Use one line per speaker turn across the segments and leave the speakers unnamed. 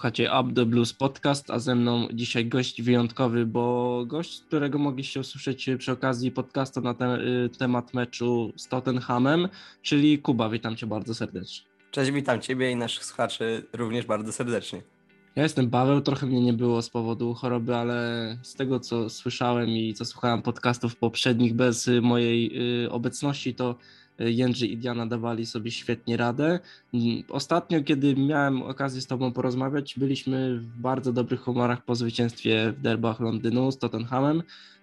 Słuchacie Up the Blues Podcast, a ze mną dzisiaj gość wyjątkowy, bo gość, którego mogliście usłyszeć przy okazji podcastu na te, y, temat meczu z Tottenhamem, czyli Kuba. Witam cię bardzo serdecznie.
Cześć, witam ciebie i naszych słuchaczy również bardzo serdecznie.
Ja jestem Paweł, trochę mnie nie było z powodu choroby, ale z tego co słyszałem i co słuchałem podcastów poprzednich bez mojej y, obecności, to Jędrzy i Diana dawali sobie świetnie radę. Ostatnio, kiedy miałem okazję z Tobą porozmawiać, byliśmy w bardzo dobrych humorach po zwycięstwie w derbach Londynu z Tottenhamem.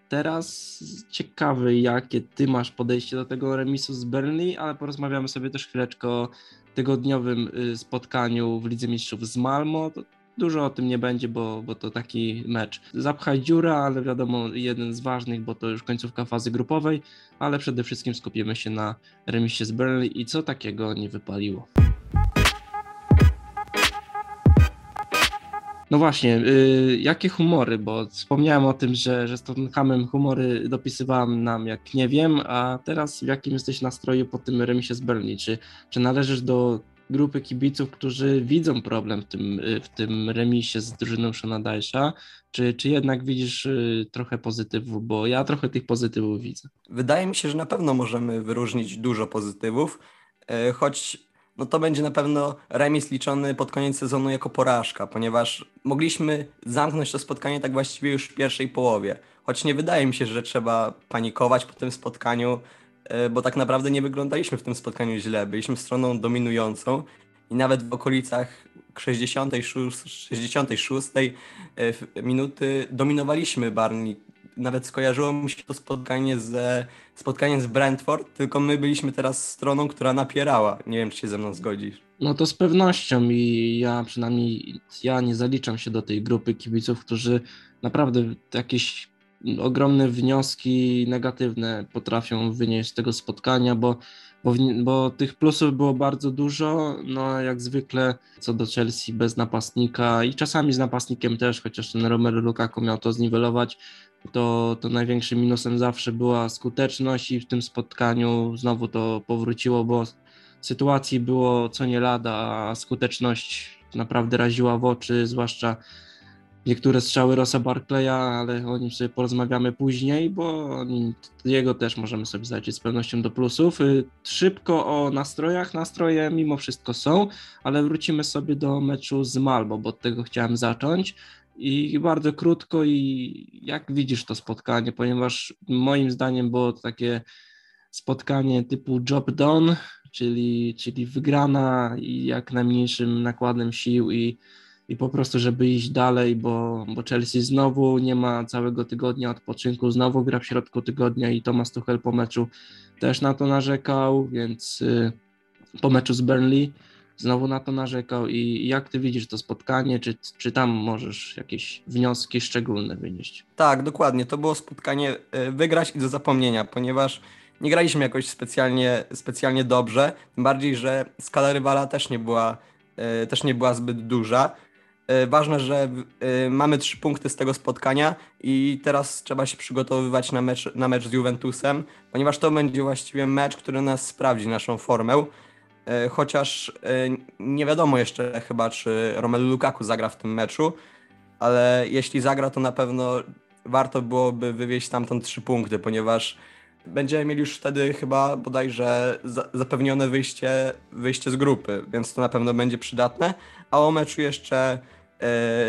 Teraz ciekawy, jakie Ty masz podejście do tego remisu z Burnley, ale porozmawiamy sobie też chwileczkę o tygodniowym y, spotkaniu w Lidze Mistrzów z Malmo. Dużo o tym nie będzie, bo, bo to taki mecz. Zapchaj dziura, ale wiadomo, jeden z ważnych, bo to już końcówka fazy grupowej, ale przede wszystkim skupimy się na remisie z Burnley i co takiego nie wypaliło. No właśnie, yy, jakie humory, bo wspomniałem o tym, że, że z Tottenhamem humory dopisywałem nam jak nie wiem, a teraz w jakim jesteś nastroju po tym remisie z Burnley? Czy, czy należysz do grupy kibiców, którzy widzą problem w tym, y, w tym remisie z drużyną Shona Dajsza, czy, czy jednak widzisz y, trochę pozytywów, bo ja trochę tych pozytywów widzę.
Wydaje mi się, że na pewno możemy wyróżnić dużo pozytywów, e, choć no to będzie na pewno remis liczony pod koniec sezonu jako porażka, ponieważ mogliśmy zamknąć to spotkanie tak właściwie już w pierwszej połowie. Choć nie wydaje mi się, że trzeba panikować po tym spotkaniu. E, bo tak naprawdę nie wyglądaliśmy w tym spotkaniu źle. Byliśmy stroną dominującą i nawet w okolicach 66, 66 e, minuty dominowaliśmy Barney. Nawet skojarzyło mi się to spotkanie ze spotkaniem z Brentford, tylko my byliśmy teraz stroną, która napierała. Nie wiem, czy się ze mną zgodzisz.
No to z pewnością i ja przynajmniej ja nie zaliczam się do tej grupy kibiców, którzy naprawdę jakieś ogromne wnioski negatywne potrafią wynieść z tego spotkania, bo, bo, bo tych plusów było bardzo dużo. No, jak zwykle co do Chelsea bez napastnika i czasami z napastnikiem też, chociaż ten Romelu Lukaku miał to zniwelować, to, to największym minusem zawsze była skuteczność i w tym spotkaniu znowu to powróciło, bo sytuacji było co nie lada, a skuteczność naprawdę raziła w oczy, zwłaszcza niektóre strzały Rosa Barclaya, ale o nim sobie porozmawiamy później, bo jego też możemy sobie zaliczyć z pewnością do plusów. Y, szybko o nastrojach. Nastroje mimo wszystko są, ale wrócimy sobie do meczu z Malmo, bo od tego chciałem zacząć. I bardzo krótko i jak widzisz to spotkanie, ponieważ moim zdaniem było to takie spotkanie typu job done, czyli, czyli wygrana i jak najmniejszym nakładem sił i i po prostu, żeby iść dalej, bo, bo Chelsea znowu nie ma całego tygodnia odpoczynku, znowu gra w środku tygodnia i Thomas Tuchel po meczu też na to narzekał, więc y, po meczu z Burnley znowu na to narzekał. I jak ty widzisz to spotkanie, czy, czy tam możesz jakieś wnioski szczególne wynieść?
Tak, dokładnie, to było spotkanie y, wygrać i do zapomnienia, ponieważ nie graliśmy jakoś specjalnie, specjalnie dobrze, tym bardziej, że skala rywala też nie była, y, też nie była zbyt duża, ważne, że e, mamy trzy punkty z tego spotkania i teraz trzeba się przygotowywać na mecz, na mecz z Juventusem, ponieważ to będzie właściwie mecz, który nas sprawdzi naszą formę. E, chociaż nie wiadomo jeszcze chyba, czy Romelu Lukaku zagra w tym meczu, ale jeśli zagra, to na pewno warto byłoby wywieźć tamtąd trzy punkty, ponieważ będziemy mieli już wtedy chyba bodajże zapewnione wyjście, wyjście z grupy, więc to na pewno będzie przydatne. A o meczu jeszcze E,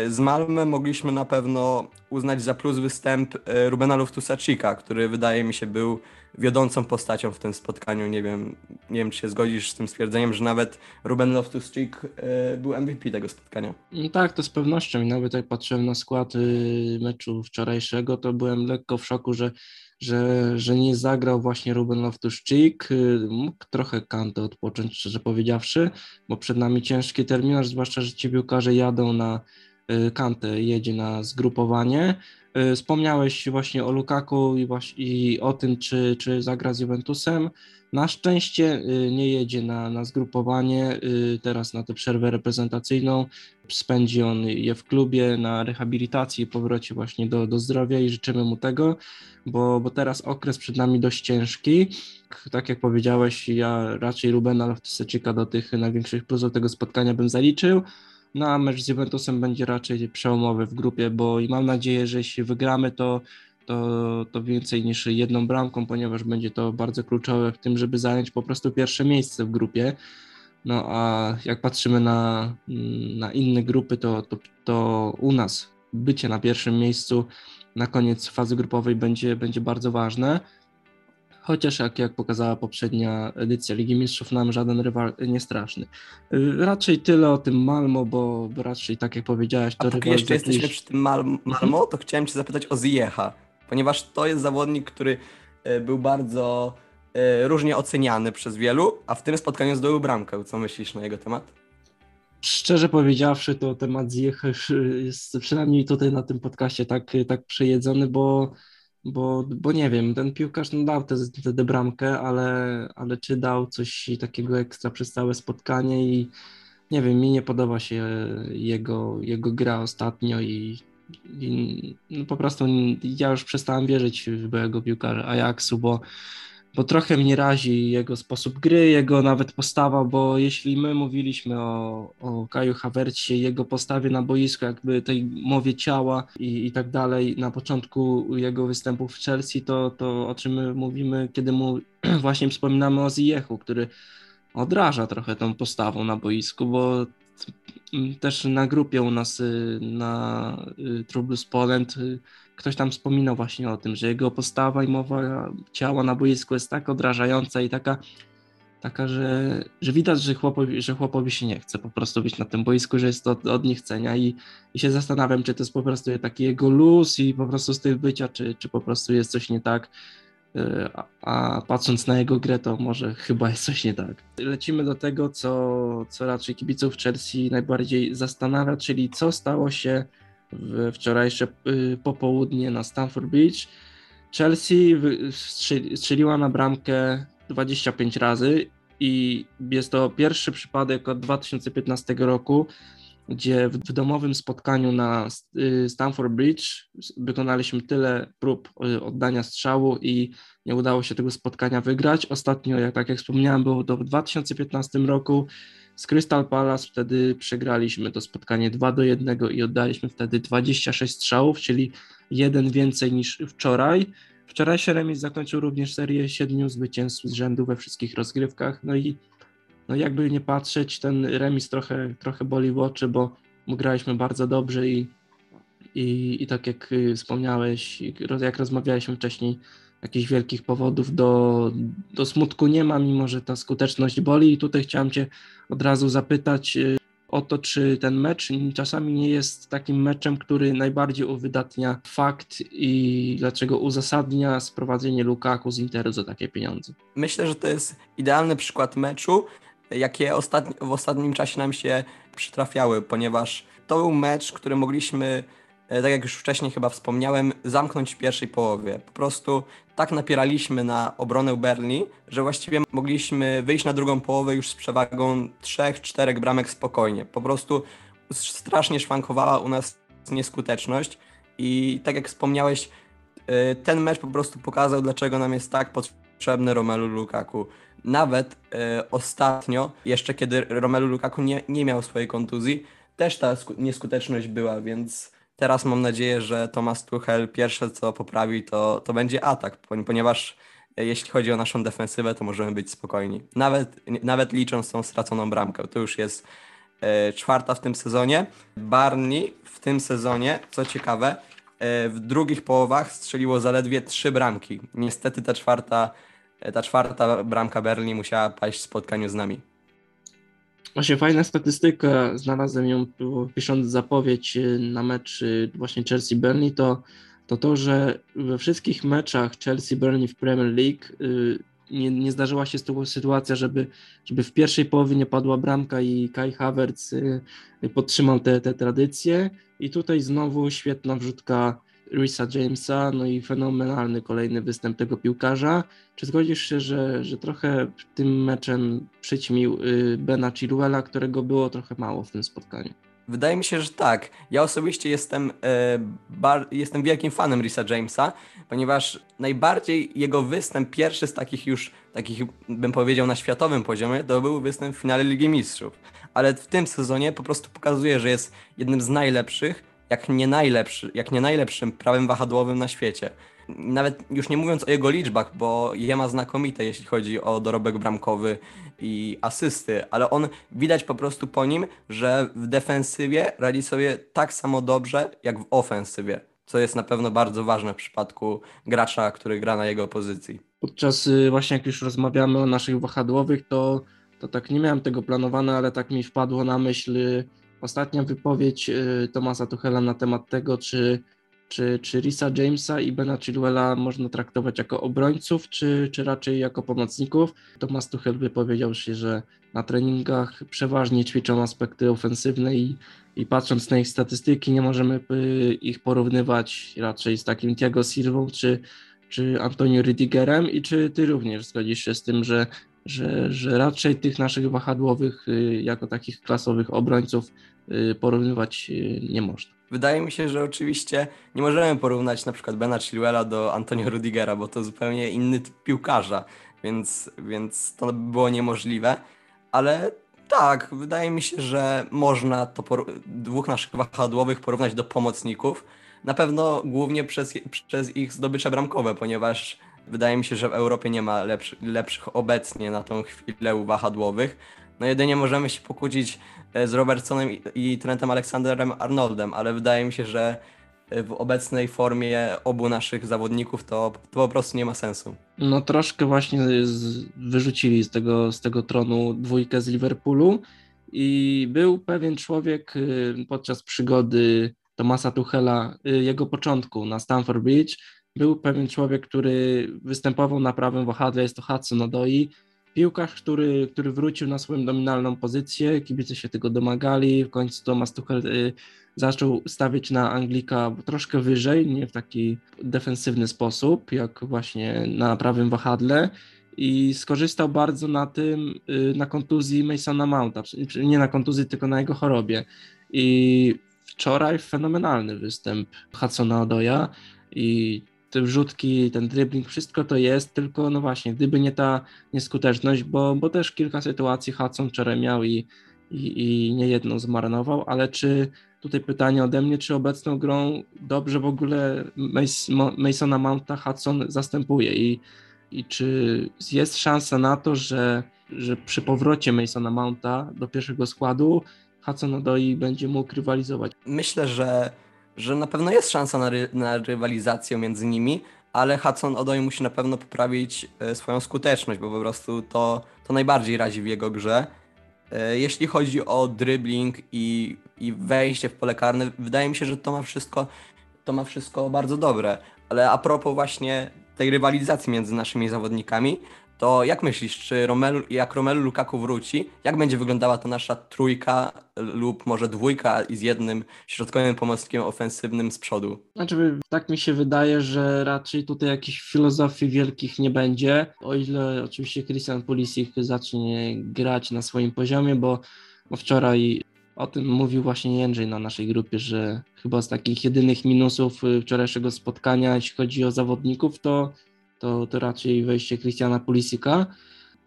z Malmę mogliśmy na pewno uznać za plus występ e, Rubena Loftusa-Cheeka, który wydaje mi się był wiodącą postacią w tym spotkaniu. Nie wiem, nie wiem, czy się zgodzisz z tym stwierdzeniem, że nawet Ruben Loftus-Cheek e, był MVP tego spotkania.
No tak, to z pewnością i nawet jak patrzyłem na skład y, meczu wczorajszego, to byłem lekko w szoku, że że, że nie zagrał właśnie Ruben Loftus-Cheek, y, mógł trochę Kantę odpocząć, szczerze powiedziawszy, bo przed nami ciężki terminarz, zwłaszcza, że ci piłkarze jadą na y, Kantę, jedzie na zgrupowanie. Y, wspomniałeś właśnie o Lukaku i, właśnie, i o tym, czy, czy zagra z Juventusem. Na szczęście y, nie jedzie na, na zgrupowanie, y, teraz na tę przerwę reprezentacyjną. Spędzi on je w klubie na rehabilitacji i powrocie właśnie do, do zdrowia i życzymy mu tego, bo, bo teraz okres przed nami dość ciężki. Tak jak powiedziałeś, ja raczej Rubena Loftusecika do tych największych plusów tego spotkania bym zaliczył No a mecz z Juventusem będzie raczej przełomowy w grupie, bo i mam nadzieję, że jeśli wygramy, to, to, to więcej niż jedną bramką, ponieważ będzie to bardzo kluczowe w tym, żeby zająć po prostu pierwsze miejsce w grupie. No a jak patrzymy na, na inne grupy, to, to, to u nas bycie na pierwszym miejscu na koniec fazy grupowej będzie, będzie bardzo ważne. Chociaż jak, jak pokazała poprzednia edycja Ligi Mistrzów, nam żaden rywal nie straszny. Raczej tyle o tym Malmo, bo, raczej tak jak powiedziałeś, to
A póki jeszcze jesteśmy przy tym Mal Malmo, to chciałem Cię zapytać o Ziecha, ponieważ to jest zawodnik, który e, był bardzo e, różnie oceniany przez wielu, a w tym spotkaniu zdobył bramkę. Co myślisz na jego temat?
Szczerze powiedziawszy, to temat Ziecha jest przynajmniej tutaj na tym podcaście tak, tak przejedzony, bo bo, bo nie wiem, ten piłkarz no dał tę bramkę, ale, ale czy dał coś takiego ekstra przez całe spotkanie i nie wiem, mi nie podoba się jego, jego gra ostatnio i, i no po prostu ja już przestałem wierzyć w byłego piłkarza Ajaxu, bo bo trochę mnie razi jego sposób gry, jego nawet postawa, bo jeśli my mówiliśmy o, o Kaju Havercie, jego postawie na boisku, jakby tej mowie ciała i, i tak dalej, na początku jego występów w Chelsea, to, to o czym my mówimy, kiedy mu właśnie wspominamy o Ziechu, który odraża trochę tą postawą na boisku, bo też na grupie u nas y, na y, Poland y, ktoś tam wspominał właśnie o tym, że jego postawa i mowa ciała na boisku jest tak odrażająca i taka, taka że, że widać, że chłopowi, że chłopowi się nie chce po prostu być na tym boisku, że jest to od, od niechcenia i, i się zastanawiam, czy to jest po prostu taki jego luz i po prostu styl bycia, czy, czy po prostu jest coś nie tak. E, a, a patrząc na jego grę, to może chyba jest coś nie tak. Lecimy do tego, co, co raczej kibiców Chelsea najbardziej zastanawia, czyli co stało się w wczorajsze y, popołudnie na Stamford Beach. Chelsea strzeliła na bramkę 25 razy i jest to pierwszy przypadek od 2015 roku, gdzie w, domowym spotkaniu na y, Stamford Bridge wykonaliśmy tyle prób y, oddania strzału i nie udało się tego spotkania wygrać. Ostatnio, jak, tak jak wspomniałem, było to w 2015 roku z Crystal Palace wtedy przegraliśmy to spotkanie 2 do 1 i oddaliśmy wtedy 26 strzałów, czyli jeden więcej niż wczoraj. Wczorajszy remis zakończył również serię siedmiu zwycięstw z rzędu we wszystkich rozgrywkach. No i no jakby nie patrzeć, ten remis trochę, trochę boli w oczy, bo graliśmy bardzo dobrze i, i, i tak jak wspomniałeś, jak rozmawialiśmy wcześniej, jakichś wielkich powodów do, do smutku nie ma, mimo że ta skuteczność boli. I tutaj chciałem Cię od razu zapytać y, o to, czy ten mecz czasami nie jest takim meczem, który najbardziej uwydatnia fakt i dlaczego uzasadnia sprowadzenie Lukaku z Interu za takie pieniądze.
Myślę, że to jest idealny przykład meczu, jakie ostatni, w ostatnim czasie nam się przytrafiały, ponieważ to był mecz, który mogliśmy tak jak już wcześniej chyba wspomniałem, zamknąć w pierwszej połowie. Po prostu tak napieraliśmy na obronę Berli, że właściwie mogliśmy wyjść na drugą połowę już z przewagą 3-4 bramek spokojnie. Po prostu strasznie szwankowała u nas nieskuteczność i tak jak wspomniałeś, e, ten mecz po prostu pokazał, dlaczego nam jest tak potrzebny Romelu Lukaku. Nawet e, ostatnio, jeszcze kiedy Romelu Lukaku nie, nie miał swojej kontuzji, też ta nieskuteczność była, więc Teraz mam nadzieję, że Thomas Tuchel pierwsze co poprawi to, to będzie atak, ponieważ e, jeśli chodzi o naszą defensywę, to możemy być spokojni. Nawet, nawet licząc tą straconą bramkę. To już jest e, czwarta w tym sezonie. Barney w tym sezonie, co ciekawe, e, w drugich połowach strzeliło zaledwie trzy bramki. Niestety ta czwarta, ta czwarta bramka Berlin musiała paść w spotkaniu z nami.
Właśnie fajna statystyka, znalazłem ją pisząc zapowiedź y, na mecz y, właśnie Chelsea-Burnley, to, to to, że we wszystkich meczach Chelsea-Burnley w Premier League y, nie, nie zdarzyła się sytuacja, żeby, żeby w pierwszej połowie nie padła bramka i Kai Havertz podtrzymał te tradycje. I tutaj znowu świetna wrzutka Risa Jamesa, no i fenomenalny kolejny występ tego piłkarza. Czy zgodzisz się, że, że trochę tym meczem przyćmił y, Bena Chilwella, którego było trochę mało w tym spotkaniu?
Wydaje mi się, że tak. Ja osobiście jestem, e, bar, jestem wielkim fanem Risa Jamesa, ponieważ najbardziej jego występ, pierwszy z takich już, takich bym powiedział na światowym poziomie, to był występ w finale Ligi Mistrzów. ale w tym sezonie po prostu pokazuje, że jest jednym z najlepszych, jak nie najlepszy, jak nie najlepszym prawym wahadłowym na świecie. Nawet już nie mówiąc o jego liczbach, bo je ma znakomite, jeśli chodzi o dorobek bramkowy i asysty, ale on widać po prostu po nim, że w defensywie radzi sobie tak samo dobrze, jak w ofensywie, co jest na pewno bardzo ważne w przypadku gracza, który gra na jego pozycji.
Podczas y, właśnie jak już rozmawiamy o naszych wahadłowych, to, to tak nie miałem tego planowane, ale tak mi wpadło na myśl y, ostatnia wypowiedź y, Tomasa Tuchela na temat tego, czy czy, czy Risa Jamesa i Bena Chilwella można traktować jako obrońców, czy, czy raczej jako pomocników? Thomas Tuchel wypowiedział się, że na treningach przeważnie ćwiczą aspekty ofensywne i, i patrząc na ich statystyki nie możemy y, ich porównywać raczej z takim Thiago Silvą czy, czy Antonio Rydigerem i czy ty również zgodzisz się z tym, że, że, że raczej tych naszych wahadłowych y, jako takich klasowych obrońców y, porównywać nie można?
Wydaje mi się, że oczywiście nie możemy porównać na przykład Bena Chilwella do Antonio Rudigera, bo to zupełnie inny typ piłkarza, więc, więc to by było niemożliwe, ale tak, wydaje mi się, że można to dwóch naszych wahadłowych porównać do pomocników, na pewno głównie przez, przez ich zdobycze bramkowe, ponieważ wydaje mi się, że w Europie nie ma lepszy, lepszych obecnie na tą chwilę wahadłowych. No jedynie możemy się pokłócić E, z Robertsonem i Trentem Aleksanderem Arnoldem, ale wydaje mi się, że e, w obecnej formie obu naszych zawodników to, to po prostu nie ma sensu.
No troszkę właśnie z, wyrzucili z tego, z tego tronu dwójkę z Liverpoolu i był pewien człowiek y, podczas przygody Tomasa Tuchela, y, jego początku na Stamford Bridge, był pewien człowiek, który występował na prawym wahadle, jest to Hudson Odoi, piłkarz, który, który wrócił na swoją nominalną pozycję, kibice się tego domagali, w końcu Thomas Tuchel y, zaczął stawiać na Anglika troszkę wyżej, nie w taki defensywny sposób, jak właśnie na prawym wahadle i skorzystał bardzo na tym, y, na kontuzji Masona Mounta, nie na kontuzji, tylko na jego chorobie. I wczoraj fenomenalny występ Hudsona Odoja i te wrzutki, ten dribbling, wszystko to jest, tylko no właśnie, gdyby nie ta nieskuteczność, bo, bo też kilka sytuacji Hudson wczoraj miał i, i, i nie jedną zmarnował, ale czy tutaj pytanie ode mnie, czy obecną grą dobrze w ogóle Masona Mounta Hudson zastępuje i, i czy jest szansa na to, że, że przy powrocie Masona Mounta do pierwszego składu Hudson Odoi będzie mógł rywalizować?
Myślę, że że na pewno jest szansa na, ry na rywalizację między nimi, ale Hudson Odoi musi na pewno poprawić e, swoją skuteczność, bo po prostu to, to najbardziej razi w jego grze. E, jeśli chodzi o dribbling i, i wejście w pole karne, wydaje mi się, że to ma wszystko, to ma wszystko bardzo dobre. Ale a propos właśnie tej rywalizacji między naszymi zawodnikami, to jak myślisz, czy Romelu, jak Romelu Lukaku wróci, jak będzie wyglądała ta nasza trójka lub może dwójka i z jednym środkowym pomocnikiem ofensywnym z przodu?
Znaczy, tak mi się wydaje, że raczej tutaj jakichś filozofii wielkich nie będzie, o ile oczywiście Christian Pulisic zacznie grać na swoim poziomie, bo, bo wczoraj o tym mówił właśnie Jędrzej na naszej grupie, że chyba z takich jedynych minusów wczorajszego spotkania, jeśli chodzi o zawodników, to to, to raczej wejście Christiana Pulisika.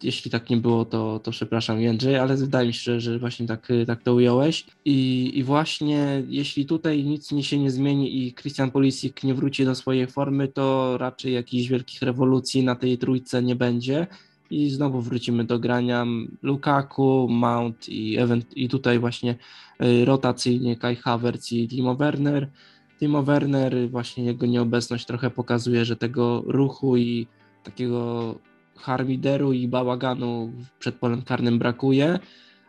Jeśli tak nie było, to, to przepraszam Jędrzej, ale wydaje mi się, że, że właśnie tak, tak to ująłeś. I, I właśnie jeśli tutaj nic nie się nie zmieni i Christian Pulisic nie wróci do swojej formy, to raczej jakichś wielkich rewolucji na tej trójce nie będzie. I znowu wrócimy do grania Lukaku, Mount i, event, i tutaj właśnie y, rotacyjnie Kai Havertz i Timo Werner Timo Werner, właśnie jego nieobecność trochę pokazuje, że tego ruchu i takiego harmideru i bałaganu przed polem karnym brakuje.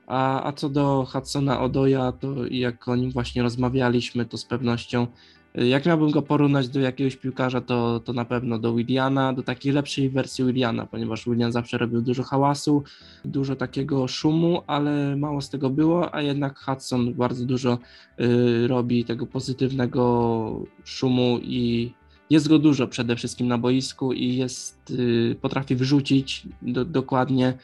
A, a co do Hudsona Odoja, to jak o nim właśnie rozmawialiśmy, to z pewnością jak miałbym go porównać do jakiegoś piłkarza, to, to na pewno do Williana, do takiej lepszej wersji Williana, ponieważ Willian zawsze robił dużo hałasu, dużo takiego szumu, ale mało z tego było, a jednak Hudson bardzo dużo y, robi tego pozytywnego szumu i jest go dużo przede wszystkim na boisku i jest, y, potrafi wrzucić do, dokładnie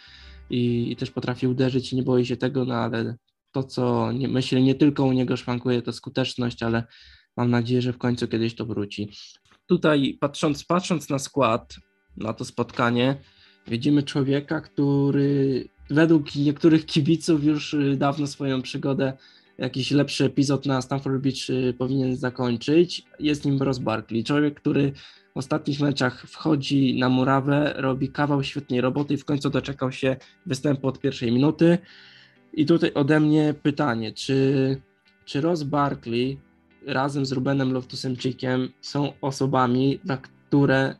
i, i, też potrafi uderzyć i nie boi się tego, no ale to co nie, myślę nie tylko u niego szwankuje to skuteczność, ale Mam nadzieję, że w końcu kiedyś to wróci. Tutaj patrząc, patrząc na skład, na to spotkanie, widzimy człowieka, który według niektórych kibiców już dawno swoją przygodę jakiś lepszy epizod na Stanford Beach powinien zakończyć. Jest nim Ross Barkley, człowiek, który w ostatnich meczach wchodzi na murawę, robi kawał świetnej roboty i w końcu doczekał się występu od pierwszej minuty. I tutaj ode mnie pytanie, czy, czy Ross Barkley razem z Rubenem Loftusem-Cheekiem są osobami, które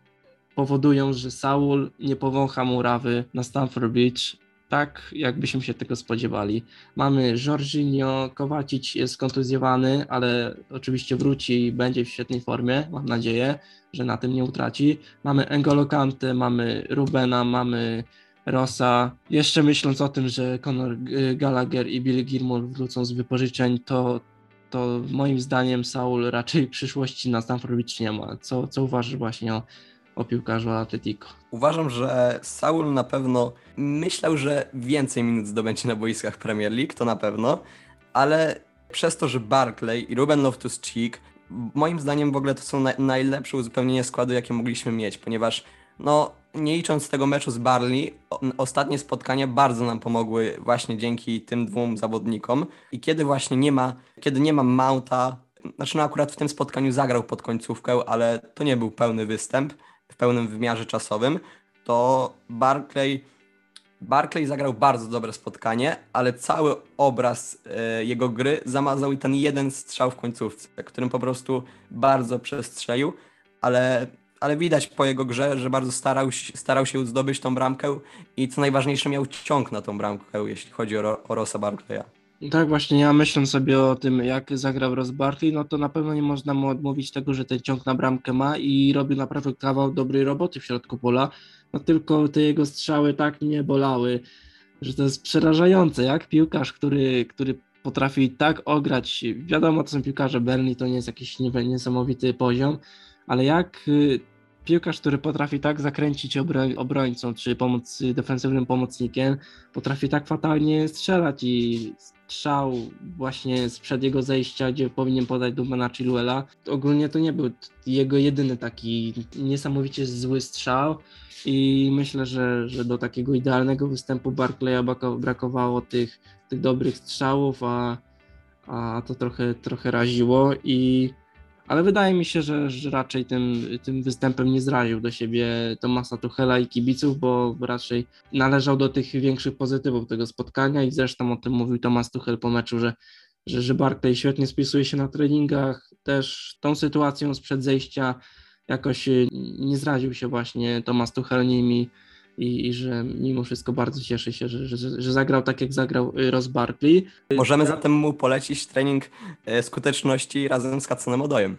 powodują, że Saul nie powącha murawy na Stanford Beach tak, jakbyśmy się tego spodziewali. Mamy Jorginho, Kowacic jest kontuzjowany, ale oczywiście wróci i będzie w świetnej formie, mam nadzieję, że na tym nie utraci. Mamy Engolo Kante, mamy Rubena, mamy Rosa. Jeszcze myśląc o tym, że Conor Gallagher i Billy Gilmour wrócą z wypożyczeń, to, to moim zdaniem Saul raczej przyszłości na Stanford Beach nie ma. Co, co uważasz właśnie o, o piłkarzu Atletico?
Uważam, że Saul na pewno myślał, że więcej minut zdobędzie na boiskach Premier League, to na pewno, ale przez to, że Barclay i Ruben Loftus-Cheek moim zdaniem w ogóle to są na najlepsze uzupełnienie składu, jakie mogliśmy mieć, ponieważ no nie licząc tego meczu z Barley, ostatnie spotkania bardzo nam pomogły właśnie dzięki tym dwóm zawodnikom. I kiedy właśnie nie ma, kiedy nie ma Mounta, znaczy no akurat w tym spotkaniu zagrał pod końcówkę, ale to nie był pełny występ w pełnym wymiarze czasowym, to Barclay Barclay zagrał bardzo dobre spotkanie, ale cały obraz e, jego gry zamazał i ten jeden strzał w końcówce, którym po prostu bardzo przestrzelił, ale ale widać po jego grze, że bardzo starał, starał się zdobyć tą bramkę i co najważniejsze miał ciąg na tą bramkę, jeśli chodzi o, o Rosa Barclaya.
Tak, właśnie ja myśląc sobie o tym, jak zagrał Ross Barkley, no to na pewno nie można mu odmówić tego, że ten ciąg na bramkę ma i robił naprawdę kawał dobrej roboty w środku pola, no tylko te jego strzały tak mnie bolały, że to jest przerażające, jak piłkarz, który, który potrafi tak ograć, wiadomo, to są piłkarze Berni, to nie jest jakiś niesamowity poziom, ale jak y, piłkarz, który potrafi tak zakręcić obroń, obrońcą, czy pomoc, defensywnym pomocnikiem, potrafi tak fatalnie strzelać i strzał właśnie sprzed jego zejścia, gdzie powinien podać do Mena Chilwella. Ogólnie to nie był jego jedyny taki niesamowicie zły strzał i myślę, że, że do takiego idealnego występu Barclaya brakowało tych, tych dobrych strzałów, a, a to trochę, trochę raziło i ale wydaje mi się, że, że raczej tym, tym występem nie zraził do siebie Tomasa Tuchela i kibiców, bo raczej należał do tych większych pozytywów tego spotkania i zresztą o tym mówił Tomas Tuchel po meczu, że, że, że Barclay świetnie spisuje się na treningach, też tą sytuacją sprzed zejścia jakoś nie zraził się właśnie Tomas Tuchel nimi i, i że mimo wszystko bardzo cieszy się, że, że, że zagrał tak, jak zagrał y, Ross Barkley.
Możemy zatem mu polecić trening y, skuteczności razem z Katsonem Odojem.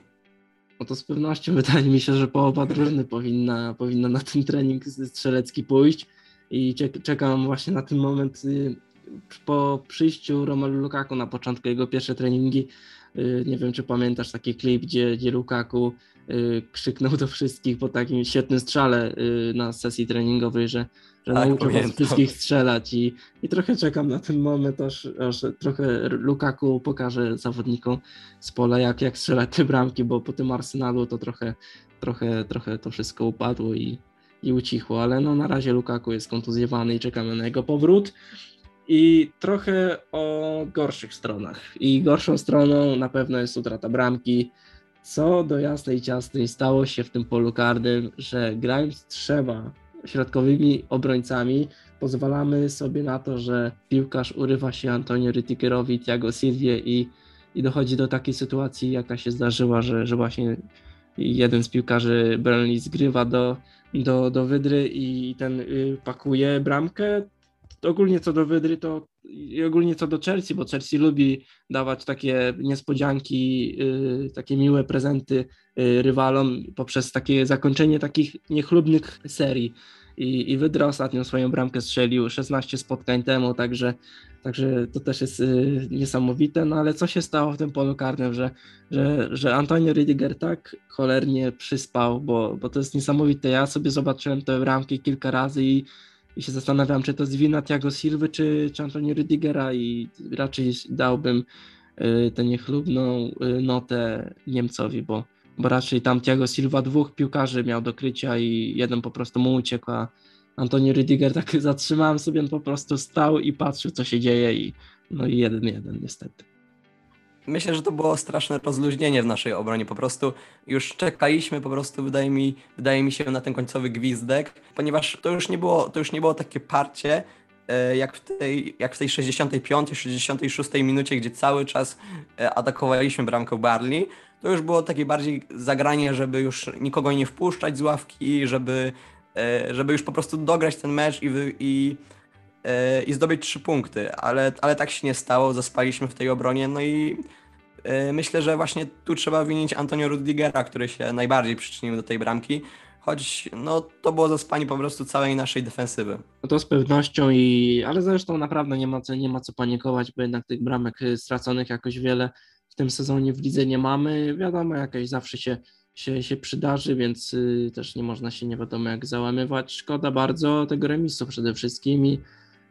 No to z pewnością wydaje mi się, że połowa drużyny powinna, powinna na ten trening strzelecki pójść i czekam właśnie na ten moment y, po przyjściu Romelu Lukaku na początku jego pierwsze treningi. Nie wiem, czy pamiętasz taki klip, gdzie, gdzie Lukaku Y, krzyknął do wszystkich po takim świetnym strzale y, na sesji treningowej, że, że tak, nauczył was wszystkich strzelać i, i trochę czekam na ten moment, aż, aż trochę Lukaku pokaże zawodnikom z pola, jak, jak strzelać te bramki, bo po tym Arsenalu to trochę, trochę, trochę to wszystko upadło i, i ucichło, ale no na razie Lukaku jest kontuzjowany i czekamy na jego powrót. I trochę o gorszych stronach. I gorszą stroną na pewno jest utrata bramki co do jasnej ciasnej stało się w tym polu karnym, że grając trzema środkowymi obrońcami, pozwalamy sobie na to, że piłkarz urywa się Antonio Rytikerowi, Thiago Silvie i, i dochodzi do takiej sytuacji, jaka się zdarzyła, że, że właśnie jeden z piłkarzy Burnley zgrywa do, do, do wydry i ten y, pakuje bramkę. Ogólnie co do wydry, to i ogólnie co do Chelsea, bo Chelsea lubi dawać takie niespodzianki, yy, takie miłe prezenty yy, rywalom poprzez takie zakończenie takich niechlubnych serii. I, i Wydra ostatnio swoją bramkę strzelił 16 spotkań temu, także, także to też jest yy, niesamowite. No ale co się stało w tym polu karnym, że, że, że Antonio Rydiger tak cholernie przyspał, bo, bo to jest niesamowite. Ja sobie zobaczyłem te bramki kilka razy i i się zastanawiam, czy to jest wina Thiago Silva, czy, czy Antonio Rüdigera i raczej dałbym y, tę niechlubną y, notę Niemcowi, bo, bo raczej tam Thiago Silva dwóch piłkarzy miał do krycia i jeden po prostu mu uciekł, a, Antoni Rydiger, tak zatrzymałem sobie, on po prostu stał i patrzył, co się dzieje i no i jeden, jeden niestety.
Myślę, że to było straszne rozluźnienie w naszej obronie. Po prostu już czekaliśmy, po prostu wydaje mi, wydaje mi się na ten końcowy gwizdek, ponieważ to już nie było, to już nie było takie parcie, e, jak w tej, jak w tej 65, 66 minucie, gdzie cały czas e, atakowaliśmy bramkę Barley. To już było takie bardziej zagranie, żeby już nikogo nie wpuszczać z ławki, żeby, e, żeby już po prostu dograć ten mecz i, i, i zdobyć trzy punkty, ale, ale tak się nie stało, zaspaliśmy w tej obronie, no i myślę, że właśnie tu trzeba winić Antonio Rudigera, który się najbardziej przyczynił do tej bramki, choć no, to było zaspanie po prostu całej naszej defensywy.
No to z pewnością, i ale zresztą naprawdę nie ma, co, nie ma co panikować, bo jednak tych bramek y, straconych jakoś wiele w tym sezonie w lidze nie mamy. Wiadomo, jakaś zawsze się, się, się przydarzy, więc y, też nie można się nie wiadomo jak załamywać. Szkoda bardzo tego remisu przede wszystkim i,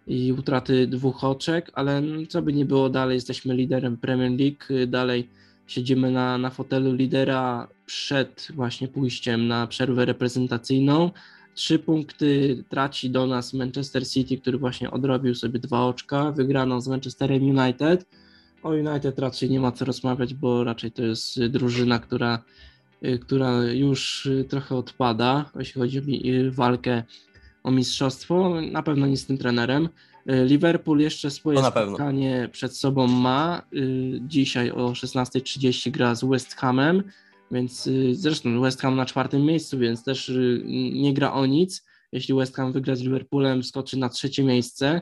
i utraty dwóch oczek, ale co by nie było dalej, jesteśmy liderem Premier League, y, dalej siedzimy na, na fotelu lidera przed właśnie pójściem na przerwę reprezentacyjną. Trzy punkty traci do nas Manchester City, który właśnie odrobił sobie dwa oczka, wygraną z Manchesterem United. O United raczej nie ma co rozmawiać, bo raczej to jest drużyna, która, która już trochę odpada, jeśli chodzi o walkę o mistrzostwo. Na pewno nie z tym trenerem. E, Liverpool jeszcze swoje spotkanie przed sobą ma. E, dzisiaj o 16.30 gra z West Hamem, więc e, zresztą West Ham na czwartym miejscu, więc też nie gra o nic. Jeśli West Ham wygra z Liverpoolem, skoczy na trzecie miejsce.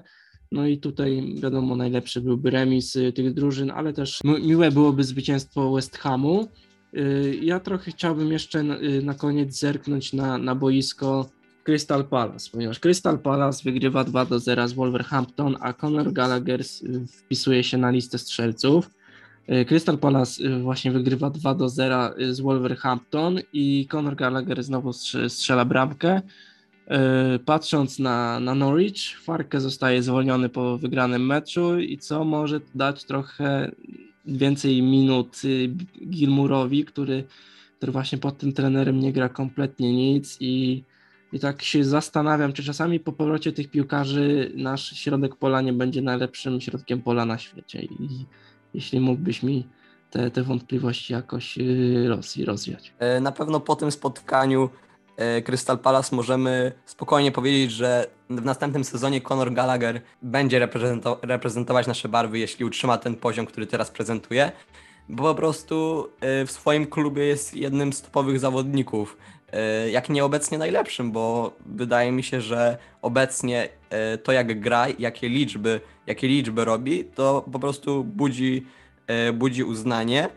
No i tutaj wiadomo, najlepszy byłby remis tych drużyn, ale też miłe byłoby zwycięstwo West Hamu. Ja trochę chciałbym jeszcze na, na koniec zerknąć na, na boisko Crystal Palace, ponieważ Crystal Palace wygrywa 2 do 0 z Wolverhampton, a Conor Gallagher wpisuje się na listę strzelców. Y, Crystal Palace y, właśnie wygrywa 2 do 0 y, z Wolverhampton i Conor Gallagher znowu strzela bramkę. Patrząc na, na Norwich, Farke zostaje zwolniony po wygranym meczu i co może dać trochę więcej minut Gilmurowi, który, który właśnie pod tym trenerem nie gra kompletnie nic i i tak się zastanawiam, czy czasami po powrocie tych piłkarzy nasz środek pola nie będzie najlepszym środkiem pola na świecie. I jeśli mógłbyś mi te, te wątpliwości jakoś y, roz, rozwiać.
E, na pewno po tym spotkaniu e, Crystal Palace możemy spokojnie powiedzieć, że w następnym sezonie Conor Gallagher będzie reprezentować nasze barwy, jeśli utrzyma ten poziom, który teraz prezentuje, bo po prostu e, w swoim klubie jest jednym z topowych zawodników. E, jak nie obecnie najlepszym, bo wydaje mi się, że obecnie e, to jak gra, jakie liczby, jakie liczby robi, to po prostu budzi, e, budzi uznanie.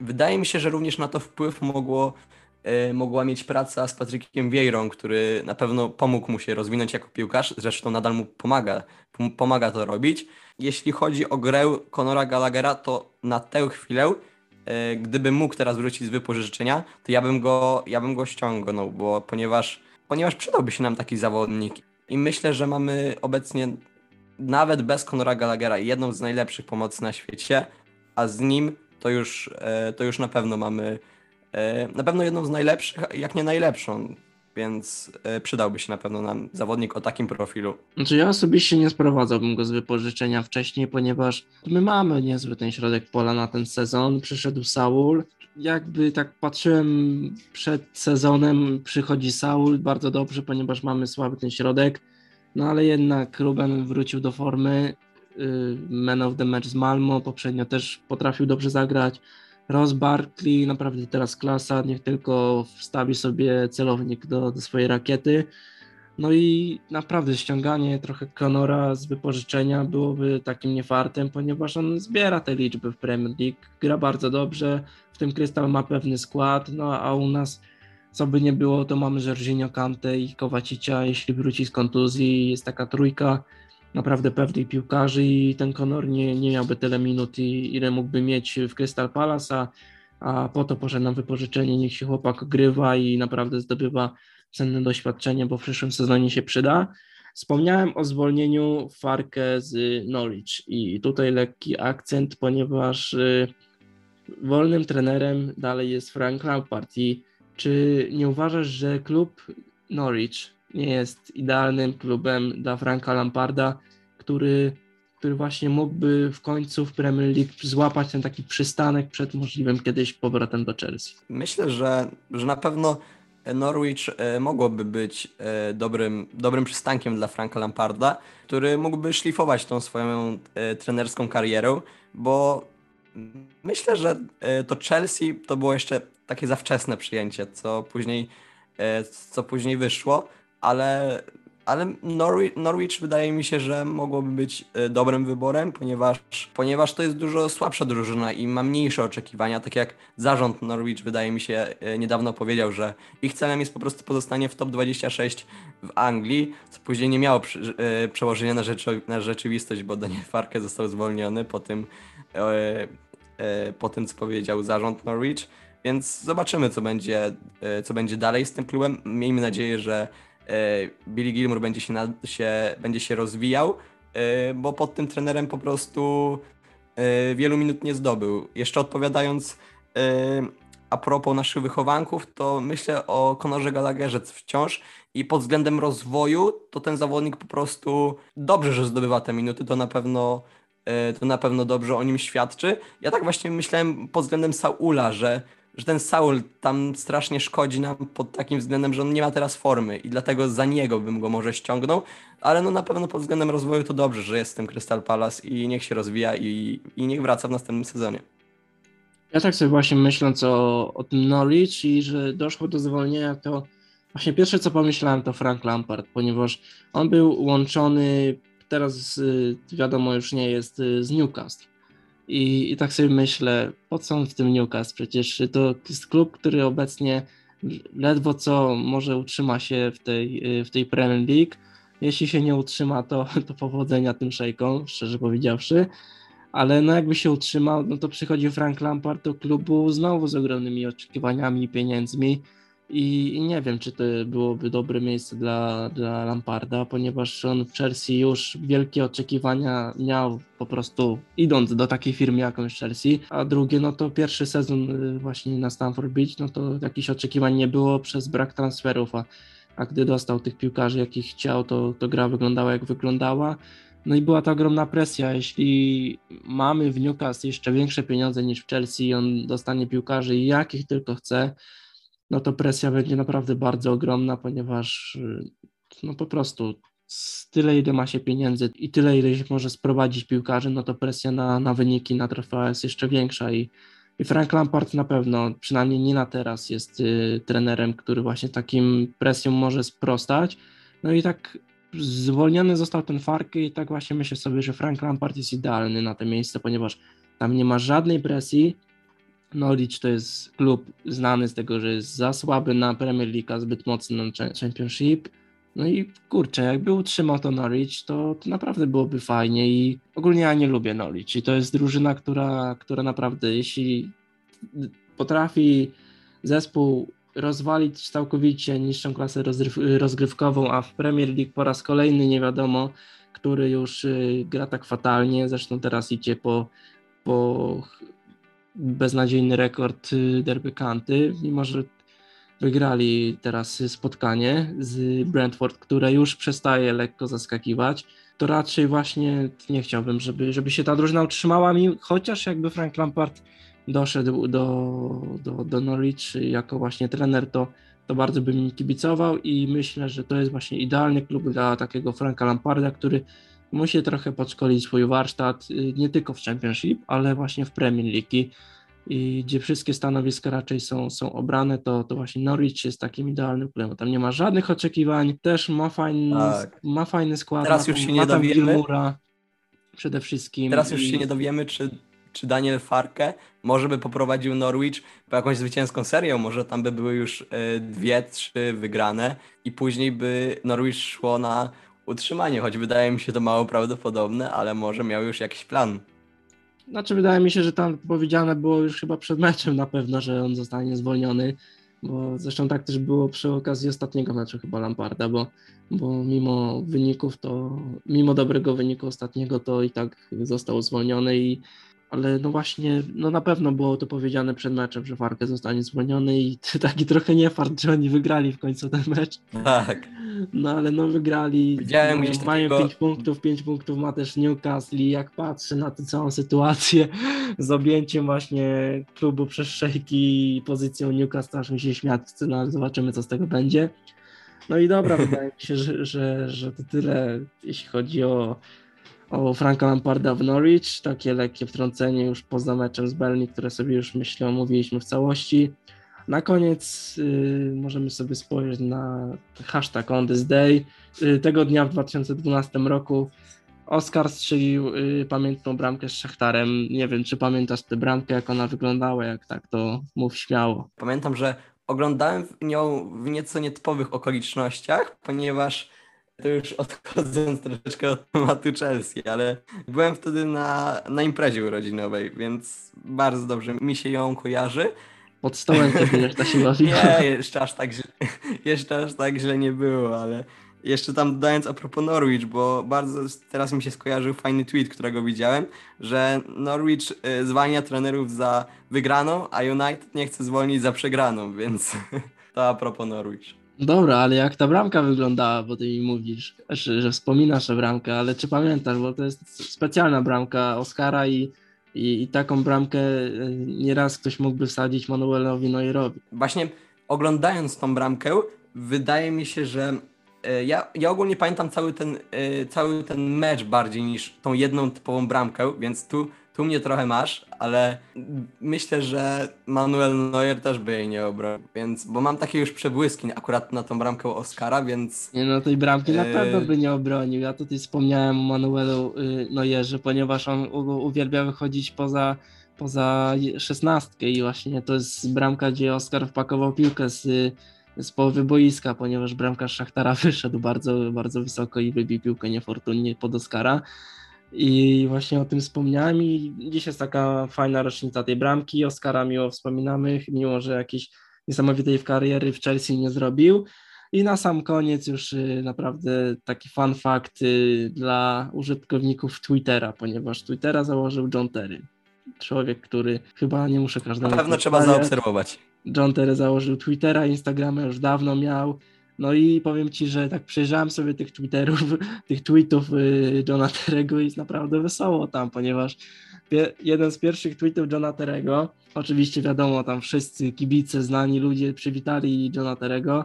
Wydaje mi się, że również na to wpływ mogło, mogła mieć praca z Patrykiem Vieirą, który na pewno pomógł mu się rozwinąć jako piłkarz, zresztą nadal mu pomaga, pomaga to robić. Jeśli chodzi o grę Conora Gallaghera, to na tę chwilę gdybym mógł teraz wrócić z wypożyczenia, to ja bym go, ja bym go ściągnął, bo ponieważ, ponieważ przydałby się nam taki zawodnik. I myślę, że mamy obecnie nawet bez Conora Gallaghera jedną z najlepszych pomocy na świecie, a z nim to już, e, to już na pewno mamy e, na pewno jedną z najlepszych, jak nie najlepszą więc e, przydałby się na pewno nam zawodnik o takim profilu.
Znaczy ja osobiście nie sprowadzałbym go z wypożyczenia wcześniej, ponieważ my mamy niezły ten środek pola na ten sezon. Przyszedł Saul. Jakby tak patrzyłem przed sezonem, przychodzi Saul bardzo dobrze, ponieważ mamy słaby ten środek. No ale jednak Ruben wrócił do formy. Y, Man of the Match z Malmo, poprzednio też potrafił dobrze zagrać. Ross Barkley, naprawdę teraz klasa, niech tylko wstawi sobie celownik do, do swojej rakiety. No i naprawdę ściąganie trochę Conora z wypożyczenia byłoby takim niefartem, ponieważ on zbiera te liczby w Premier League, gra bardzo dobrze, w tym Krystal ma pewny skład, no a u nas co by nie było, to mamy Jorginho, Kante i Kowacicia, jeśli wróci z kontuzji, jest taka trójka, naprawdę pewnych piłkarzy i ten Conor nie, nie miałby tyle minut, i, ile mógłby mieć w Crystal Palace, a, a po to poszedł na wypożyczenie, niech się chłopak grywa i naprawdę zdobywa cenne doświadczenie, bo w przyszłym sezonie się przyda. Wspomniałem o zwolnieniu Farkę z Norwich i tutaj lekki akcent, ponieważ y, wolnym trenerem dalej jest Frank Lampard i czy nie uważasz, że klub Norwich nie jest idealnym klubem dla Franka Lamparda, który, który właśnie mógłby w końcu w Premier League złapać ten taki przystanek przed możliwym kiedyś powrotem do Chelsea.
Myślę, że, że na pewno Norwich e, mogłoby być e, dobrym, dobrym przystankiem dla Franka Lamparda, który mógłby szlifować tą swoją e, trenerską karierę, bo myślę, że to Chelsea to było jeszcze takie za wczesne przyjęcie, co później, co później wyszło, ale ale Norwich, Norwich, wydaje mi się, że mogłoby być e, dobrym wyborem, ponieważ, ponieważ to jest dużo słabsza drużyna i ma mniejsze oczekiwania. Tak jak zarząd Norwich, wydaje mi się, e, niedawno powiedział, że ich celem jest po prostu pozostanie w top 26 w Anglii, co później nie miało e, przełożenia na, rzeczy, na rzeczywistość, bo Daniel Farke został zwolniony po tym, po tym, co powiedział zarząd Norwich. Więc zobaczymy, co będzie, co będzie dalej z tym klubem. Miejmy nadzieję, że Billy Gilmour będzie się, się, będzie się rozwijał, e, bo pod tym trenerem po prostu e, wielu minut nie zdobył. Jeszcze odpowiadając a propos naszych wychowanków, to myślę o Konorze Gallagherze wciąż i pod względem rozwoju to ten zawodnik po prostu dobrze, że zdobywa te minuty, to na pewno to na pewno dobrze o nim świadczy. Ja tak właśnie myślałem pod względem Saula, że że ten Saul tam strasznie szkodzi nam pod takim względem, że on nie ma teraz formy i dlatego za niego bym go może ściągnął, ale no na pewno pod względem rozwoju to dobrze, że jest w tym Crystal Palace i niech się rozwija i, i niech wraca w następnym sezonie.
Ja tak sobie właśnie myśląc o, o tym Norwich i że doszło do zwolnienia, to właśnie pierwsze co pomyślałem to Frank Lampard, ponieważ on był łączony, teraz wiadomo już nie jest z Newcastle i, I tak sobie myślę, po co on w tym Newcastle? Przecież to jest klub, który obecnie ledwo co może utrzyma się w tej, w tej Premier League. Jeśli się nie utrzyma, to, to powodzenia tym szejkom, szczerze powiedziawszy. Ale no jakby się utrzymał, no to przychodzi Frank Lampard do klubu znowu z ogromnymi oczekiwaniami i pieniędzmi i nie wiem, czy to byłoby dobre miejsce dla, dla Lamparda, ponieważ on w Chelsea już wielkie oczekiwania miał po prostu idąc do takiej firmy jakąś Chelsea, a drugie, no to pierwszy sezon y, właśnie na Stamford Bridge, no to jakichś oczekiwań nie było przez brak transferów, a, a gdy dostał tych piłkarzy, jakich chciał, to, to gra wyglądała jak wyglądała. No i była ta ogromna presja. Jeśli mamy w Newcastle jeszcze większe pieniądze niż w Chelsea, on dostanie piłkarzy jakich tylko chce, no to presja będzie naprawdę bardzo ogromna, ponieważ y, no po prostu tyle, ile ma się pieniędzy i tyle, ile się może sprowadzić piłkarzy, no to presja na, na wyniki, na trofea jest jeszcze większa i, i Frank Lampard na pewno, przynajmniej nie na teraz, jest y, trenerem, który właśnie takim presjom może sprostać. No i tak zwolniony został ten Farky i tak właśnie myślę sobie, że Frank Lampard jest idealny na to miejsce, ponieważ tam nie ma żadnej presji, Norwich to jest klub znany z tego, że jest za słaby na Premier League, a zbyt mocny na Championship. No i kurczę, jakby utrzymał to Norwich, to, to naprawdę byłoby fajnie i ogólnie ja nie lubię Norwich i to jest drużyna, która, która naprawdę, jeśli potrafi zespół rozwalić całkowicie niższą klasę rozgrywkową, a w Premier League po raz kolejny nie wiadomo, który już y, gra tak fatalnie, zresztą teraz idzie po, po beznadziejny rekord y, Derby County, mimo że wygrali teraz spotkanie z Brentford, które już przestaje lekko zaskakiwać, to raczej właśnie nie chciałbym, żeby, żeby się ta drużyna utrzymała, mi, chociaż jakby Frank Lampard doszedł do, do, do Norwich jako właśnie trener, to, to bardzo bym kibicował i myślę, że to jest właśnie idealny klub dla takiego Franka Lamparda, który musi trochę podszkolić swój warsztat, y, nie tylko w Championship, ale właśnie w Premier League. I gdzie wszystkie stanowiska raczej są, są obrane, to, to właśnie Norwich jest takim idealnym klubem. Tam nie ma żadnych oczekiwań, też ma fajny, tak. ma fajny skład.
Teraz już się nie dowiemy. Gilmura
przede wszystkim.
Teraz już się nie dowiemy, czy, czy Daniel Farke może by poprowadził Norwich po jakąś zwycięską serię, może tam by były już y, dwie, trzy wygrane i później by Norwich szło na utrzymanie, choć wydaje mi się to mało prawdopodobne, ale może miał już jakiś plan.
Znaczy wydaje mi się, że tam powiedziane było już chyba przed meczem na pewno, że on zostanie zwolniony, bo zresztą tak też było przy okazji ostatniego meczu chyba Lamparda, bo, bo mimo wyników to, mimo dobrego wyniku ostatniego to i tak został zwolniony i ale no właśnie, no na pewno było to powiedziane przed meczem, że Farkę zostanie zwolniony i taki trochę nie fart, że oni wygrali w końcu ten mecz.
Tak.
No ale no wygrali.
Widziałem
no,
gdzieś
mają
takiego-
5 punktów, 5 punktów ma też Newcastle i jak patrzę na tę całą sytuację z objęciem właśnie klubu przez szejki i pozycją Newcastle, aż mi się śmiać chce, no ale zobaczymy co z tego będzie. No i dobra, wydaje mi się, że, że, że to tyle, jeśli chodzi o, o Franka Lamparda w Norwich. Takie lekkie wtrącenie już poza meczem z Berlin, które sobie już myślę omówiliśmy w całości. Na koniec y, możemy sobie spojrzeć na hashtag on this day. Y, tego dnia w 2012 roku Oskar strzelił y, pamiętną bramkę z Szachtarem. Nie wiem, czy pamiętasz tę bramkę, jak ona wyglądała, jak tak, to mów śmiało.
Pamiętam, że oglądałem nią w nieco nietypowych okolicznościach, ponieważ to już odchodząc troszeczkę od tematu Chelsea, ale byłem wtedy na, na imprezie urodzinowej, więc bardzo dobrze mi się ją kojarzy.
Pod stołem sobie reszta się bawiła.
Nie, jeszcze aż tak źle, jeszcze aż tak źle nie było, ale jeszcze tam dodając a propos Norwich, bo bardzo teraz mi się skojarzył fajny tweet, którego widziałem, że Norwich y, zwalnia trenerów za wygraną, a United nie chce zwolnić za przegraną, więc to a propos Norwich.
Dobra, ale jak ta bramka wyglądała, bo ty mi mówisz, że, że wspominasz tę bramkę, ale czy pamiętasz, bo to jest specjalna bramka Oscara i, i, i taką bramkę y, nieraz ktoś mógłby wsadzić Manuelowi Neuerowi.
Właśnie oglądając tą bramkę, wydaje mi się, że e, ja, ja ogólnie pamiętam cały ten, e, cały ten mecz bardziej niż tą jedną typową bramkę, więc tu, tu mnie trochę masz, ale myślę, że Manuel Neuer też by jej nie obronił, więc, bo mam takie już przebłyski akurat na tą bramkę Oscara, więc
Nie no, tej bramki na
Yy.
pewno by nie obronił. Ja tutaj wspomniałem o Manuelu y, Neuerze, ponieważ on uwielbia wychodzić poza, poza szesnastkę i właśnie to jest bramka, gdzie Oskar wpakował piłkę z, z połowy boiska, ponieważ bramkarz Szachtara wyszedł bardzo, bardzo wysoko i wybił piłkę niefortunnie pod Oskara. I właśnie o tym wspomniałem i dziś jest taka fajna rocznica tej bramki. Oskara miło wspominamy, mimo że jakiejś niesamowitej w kariery w Chelsea nie zrobił. I na sam koniec już y, naprawdę taki fun fact y, dla użytkowników Twittera, ponieważ Twittera założył John Terry. Człowiek, który chyba nie muszę
na
każdemu
pewno trzeba zaobserwować.
John Terry założył Twittera, Instagrama już dawno miał. No i powiem ci, że tak przejrzałem sobie tych Twitterów, tych tweetów y, Johna Terego i jest naprawdę wesoło tam, ponieważ jeden z pierwszych tweetów Johna Terego, oczywiście wiadomo, tam wszyscy kibice, znani ludzie przywitali Johna Terego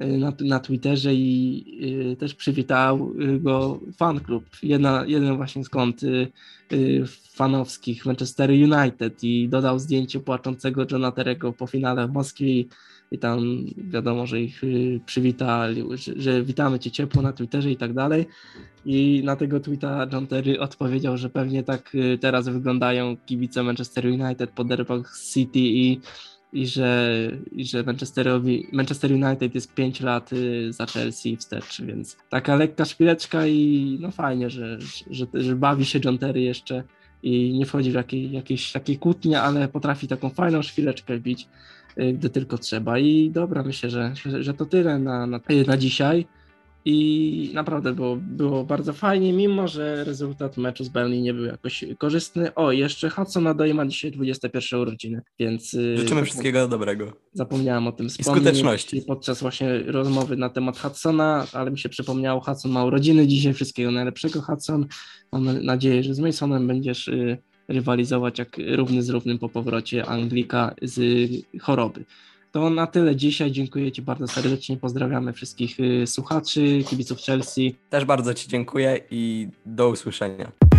y, na, na Twitterze i y, też przywitał go fan klub. Jedna, jeden właśnie y, fanowskich Manchester United i dodał zdjęcie płaczącego Johna Terego po finale w Moskwie i, tam wiadomo, że ich y, przywitali, że, że witamy cię ciepło na Twitterze i tak dalej. I na tego tweeta John Terry odpowiedział, że pewnie tak y, teraz wyglądają kibice Manchester United po derbach City i, i że, i że Manchesterowi, Manchester United jest 5 lat y, za Chelsea wstecz, więc taka lekka szpileczka i no fajnie, że, że, że bawi się John Terry jeszcze i nie wchodzi w jakieś takie kłótnie, ale potrafi taką fajną szpileczkę wbić, y, gdy tylko trzeba. I dobra, myślę, że, że, to tyle na, na, na dzisiaj. I naprawdę było, było bardzo fajnie, mimo że rezultat meczu z Burnley nie był jakoś korzystny. O, jeszcze Hudson Odoi ma dzisiaj 21 urodziny, więc y,
Życzymy wszystkiego dobrego.
zapomniałem o tym wspomnieć
skuteczności.
podczas właśnie rozmowy na temat Hudsona, ale mi się przypomniało, Hudson ma urodziny dzisiaj, wszystkiego najlepszego Hudson. Mam nadzieję, że z Masonem będziesz y, rywalizować jak równy z równym po powrocie Anglika z choroby. To na tyle dzisiaj. Dziękuję Ci bardzo serdecznie. Pozdrawiamy wszystkich y, słuchaczy, kibiców Chelsea.
Też bardzo Ci dziękuję i do usłyszenia.